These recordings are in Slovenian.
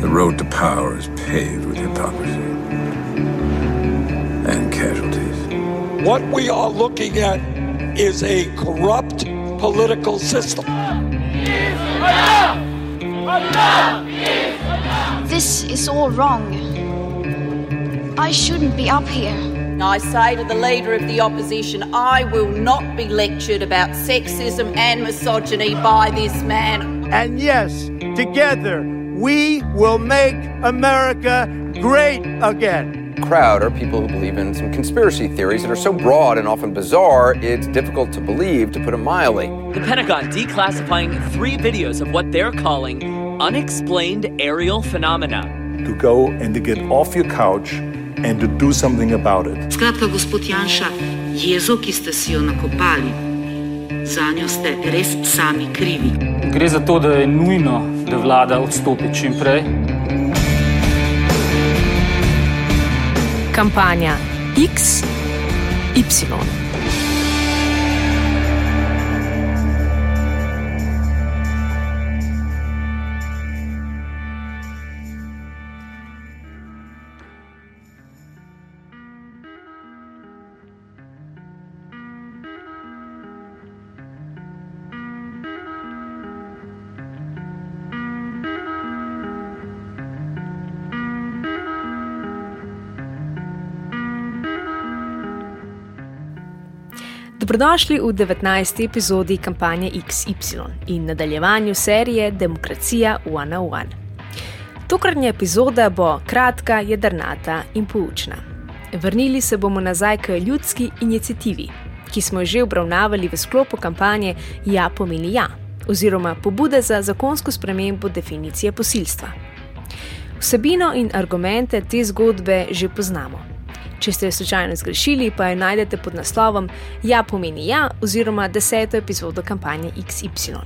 The road to power is paved with hypocrisy and casualties. What we are looking at is a corrupt political system. This is all wrong. I shouldn't be up here. I say to the leader of the opposition, I will not be lectured about sexism and misogyny by this man. And yes, together we will make America great again. Crowd are people who believe in some conspiracy theories that are so broad and often bizarre, it's difficult to believe, to put it mildly. The Pentagon declassifying three videos of what they're calling unexplained aerial phenomena. To go and to get off your couch and to do something about it. Skratka, gospod Janša, jezo, ki ste si jo nakopali, za njo ste res sami krivi. Gre za to, da je nujno, da vlada odstopi čim prej. Kampanja X, Y. Dobrodošli v 19. epizodi kampanje XY in nadaljevanju serije Demokracija One on One. Tokratna epizoda bo kratka, jedrnata in poučna. Vrnili se bomo nazaj k ljudski inicijativi, ki smo jo že obravnavali v sklopu kampanje Ja pomeni ja, oziroma pobude za zakonsko spremembo definicije posilstva. Vsebino in argumente te zgodbe že poznamo. Če ste jo slučajno zgrešili, pa jo najdete pod naslovom Ja pomeni ja, oziroma deseto epizodo kampanje XY.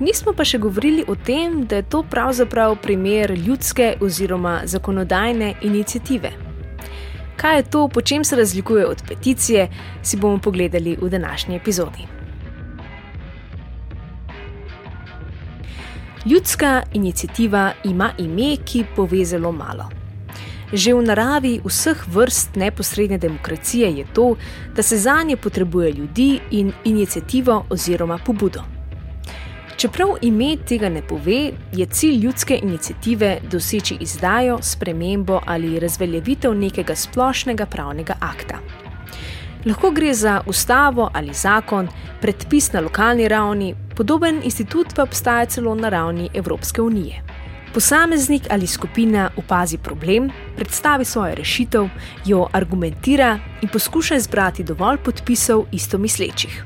Nismo pa še govorili o tem, da je to pravzaprav primer ljudske oziroma zakonodajne inicijative. Kaj je to, po čem se razlikuje od peticije, si bomo pogledali v današnji epizodi. Ljudska inicijativa ima ime, ki pove zelo malo. Že v naravi vseh vrst neposredne demokracije je to, da se za nje potrebuje ljudi in inicijativo oziroma pobudo. Čeprav ime tega ne pove, je cilj ljudske inicijative doseči izdajo, spremembo ali razveljavitev nekega splošnega pravnega akta. Lahko gre za ustavo ali zakon, predpis na lokalni ravni, podoben institut pa obstaja celo na ravni Evropske unije. Posameznik ali skupina opazi problem, predstavi svojo rešitev, jo argumentira in poskuša zbrati dovolj podpisov istomislečih.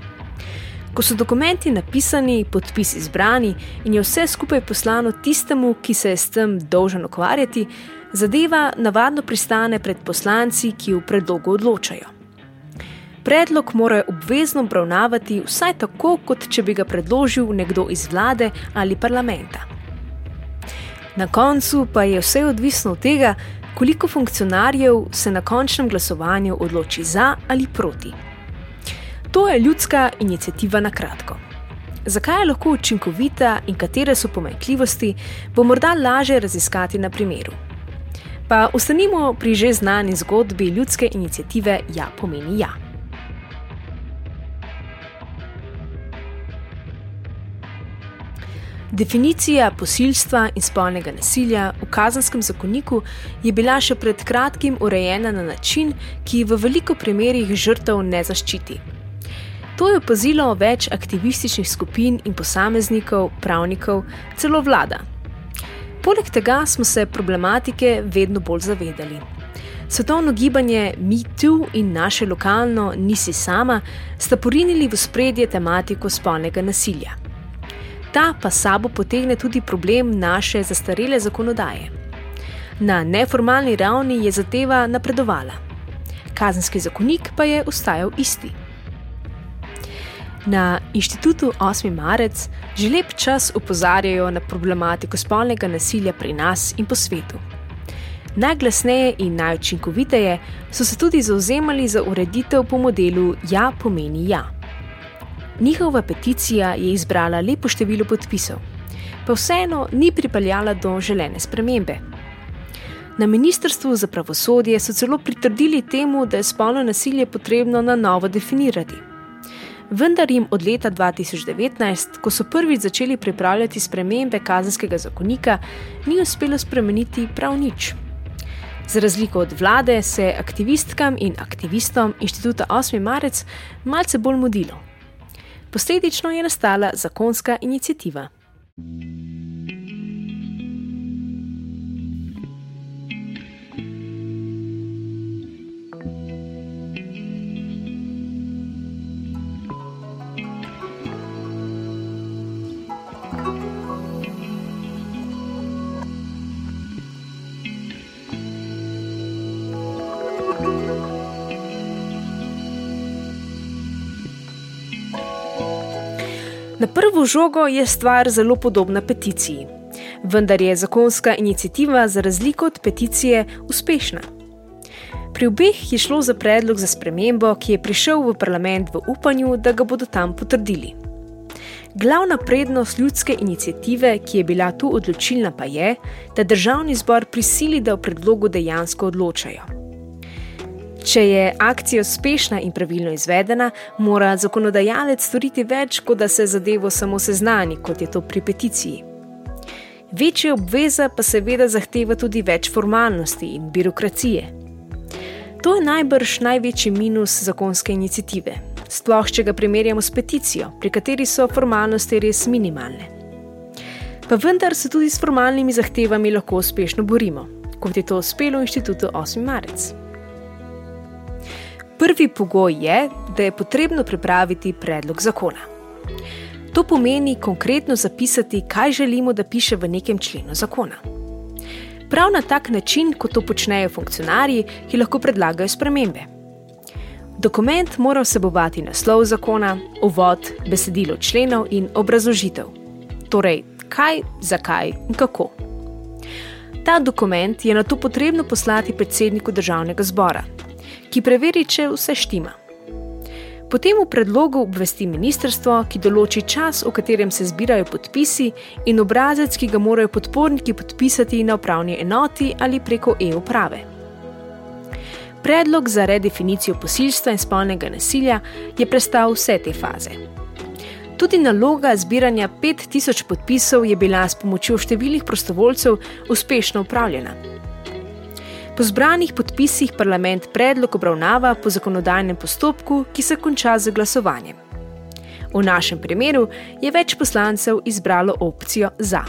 Ko so dokumenti napisani, podpisi zbrani in je vse skupaj poslano tistemu, ki se je s tem dolžen ukvarjati, zadeva navadno pristane pred poslanci, ki v predlogu odločajo. Predlog morajo obvezno obravnavati vsaj tako, kot če bi ga predložil nekdo iz vlade ali parlamenta. Na koncu pa je vse odvisno od tega, koliko funkcionarjev se na končnem glasovanju odloči za ali proti. To je ljudska inicijativa na kratko. Zakaj je lahko učinkovita in katere so pomanjkljivosti, bo morda lažje raziskati na primeru. Pa ostanimo pri že znani zgodbi ljudske inicijative Ja pomeni ja. Definicija posilstva in spolnega nasilja v kazenskem zakoniku je bila še pred kratkim urejena na način, ki v veliko primerjih žrtev ne zaščiti. To je opazilo več aktivističnih skupin in posameznikov, pravnikov, celo vlada. Poleg tega smo se problematike vedno bolj zavedali. Svetovno gibanje MeToo in naše lokalno Nisi sama sta porinili v spredje tematiko spolnega nasilja ta pa sabo potegne tudi problem naše zastarele zakonodaje. Na neformalni ravni je zadeva napredovala, kazenski zakonik pa je ostajal isti. Na inštitutu 8. marec že lep čas opozarjajo na problematiko spolnega nasilja pri nas in po svetu. Najglasneje in najučinkoviteje so se tudi zauzemali za ureditev po modelu Ja pomeni ja. Njihova peticija je izbrala lepo število podpisov. pa vseeno ni pripeljala do želene spremembe. Na Ministrstvu za pravosodje so celo pritrdili temu, da je spolno nasilje potrebno na novo definirati. Vendar jim od leta 2019, ko so prvič začeli pripravljati spremembe kazenskega zakonika, ni uspelo spremeniti prav nič. Za razliko od vlade se je aktivistkam in aktivistom inštituta 8. marec malce bolj mudilo. Posledično je nastala zakonska inicijativa. Na prvo žogo je stvar zelo podobna peticiji, vendar je zakonska inicijativa za razliko od peticije uspešna. Pri obeh je šlo za predlog za spremembo, ki je prišel v parlament v upanju, da ga bodo tam potrdili. Glavna prednost ljudske inicijative, ki je bila tu odločilna, pa je, da državni zbor prisili, da o predlogu dejansko odločajo. Če je akcija uspešna in pravilno izvedena, mora zakonodajalec storiti več, kot da se zadevo samo seznani, kot je to pri peticiji. Večja obveza pa seveda zahteva tudi več formalnosti in birokracije. To je najbrž največji minus zakonske inicijative, sploh če ga primerjamo s peticijo, pri kateri so formalnosti res minimalne. Pa vendar se tudi s formalnimi zahtevami lahko uspešno borimo, kot je to uspelo inštitutu 8. marec. Prvi pogoj je, da je potrebno pripraviti predlog zakona. To pomeni konkretno zapisati, kaj želimo, da piše v nekem členu zakona. Prav na tak način, kot to počnejo funkcionarji, ki lahko predlagajo spremembe. Dokument mora vsebovati naslov zakona, uvod, besedilo členov in obrazložitev. Torej, kaj, zakaj in kako. Ta dokument je na to potrebno poslati predsedniku državnega zbora, ki preveri, če vse štima. Potem v predlogu obvesti ministrstvo, ki določi čas, v katerem se zbirajo podpisi, in obrazec, ki ga morajo podporniki podpisati na upravni enoti ali preko e-uprave. Predlog za redefinicijo posilstva in spolnega nasilja je prestal vse te faze. Tudi naloga zbiranja 5000 podpisov je bila s pomočjo številnih prostovoljcev uspešno upravljena. Po zbranih podpisih parlament predlog obravnava po zakonodajnem postopku, ki se konča z glasovanjem. V našem primeru je več poslancev izbralo opcijo za.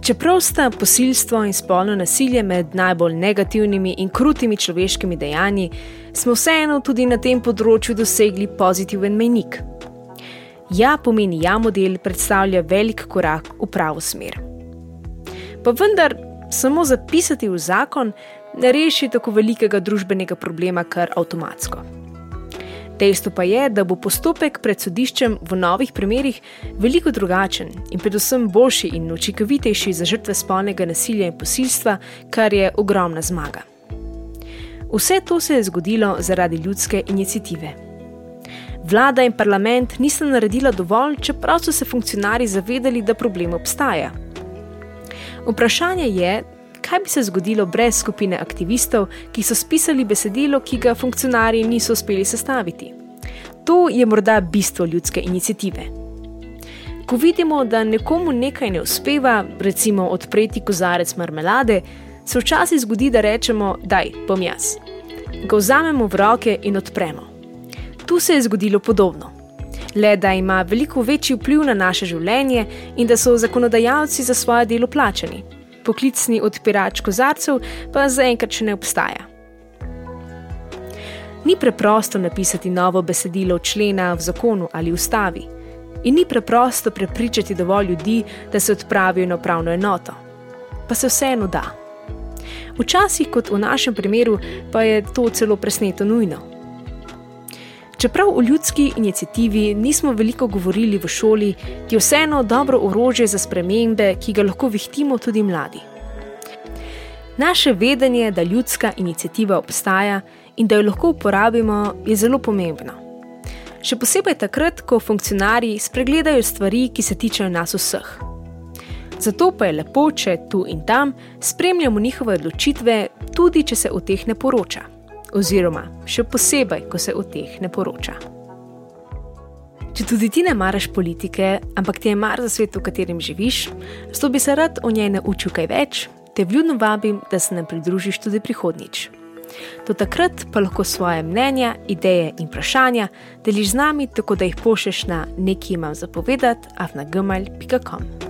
Čeprav sta posilstvo in spolno nasilje med najbolj negativnimi in krutimi človeškimi dejanji, smo vseeno tudi na tem področju dosegli pozitiven menik. Ja, pomeni ja model predstavlja velik korak v pravo smer. Pa vendar samo zapisati v zakon ne reši tako velikega družbenega problema kar avtomatsko. Dejstvo pa je, da bo postopek pred sodiščem v novih primerih veliko drugačen in predvsem boljši in učinkovitejši za žrtve spolnega nasilja in posilstva, kar je ogromna zmaga. Vse to se je zgodilo zaradi ljudske inicijative. Vlada in parlament nista naredila dovolj, čeprav so se funkcionarji zavedali, da problem obstaja. Vprašanje je, kaj bi se zgodilo brez skupine aktivistov, ki so spisali besedilo, ki ga funkcionarji niso uspeli sestaviti. To je morda bistvo ljudske inicijative. Ko vidimo, da nekomu nekaj ne uspeva, recimo odpreti kozarec marmelade, se včasih zgodi, da rečemo: Daj, bom jaz. Ga vzamemo v roke in odpremo. Tu se je zgodilo podobno. Le da ima veliko večji vpliv na naše življenje in da so zakonodajalci za svoje delo plačani. Poklicni odpirač kozarcev pa zaenkrat še ne obstaja. Ni preprosto napisati novo besedilo člena v zakonu ali ustavi, in ni preprosto prepričati dovolj ljudi, da se odpravijo na pravno enoto. Pa se vseeno da. Včasih, kot v našem primeru, pa je to celo presneto nujno. Čeprav o ljudski inicijativi nismo veliko govorili v šoli, je vseeno dobro orožje za spremembe, ki ga lahko vihtimo tudi mladi. Naše vedenje, da ljudska inicijativa obstaja in da jo lahko uporabimo, je zelo pomembno. Še posebej takrat, ko funkcionarji spregledajo stvari, ki se tičejo nas vseh. Zato pa je lepo, če tu in tam spremljamo njihove odločitve, tudi če se o teh ne poroča. Oziroma, še posebej, ko se o teh ne poroča. Če tudi ti ne maraš politike, ampak ti je mar za svet, v katerem živiš, zato bi se rad o njej naučil kaj več, te vljudno vabim, da se nam pridružiš tudi prihodnjič. Do takrat pa lahko svoje mnenja, ideje in vprašanja deliš z nami, tako da jih pošleš na nekaj imam zapovedati, afnagmail.com.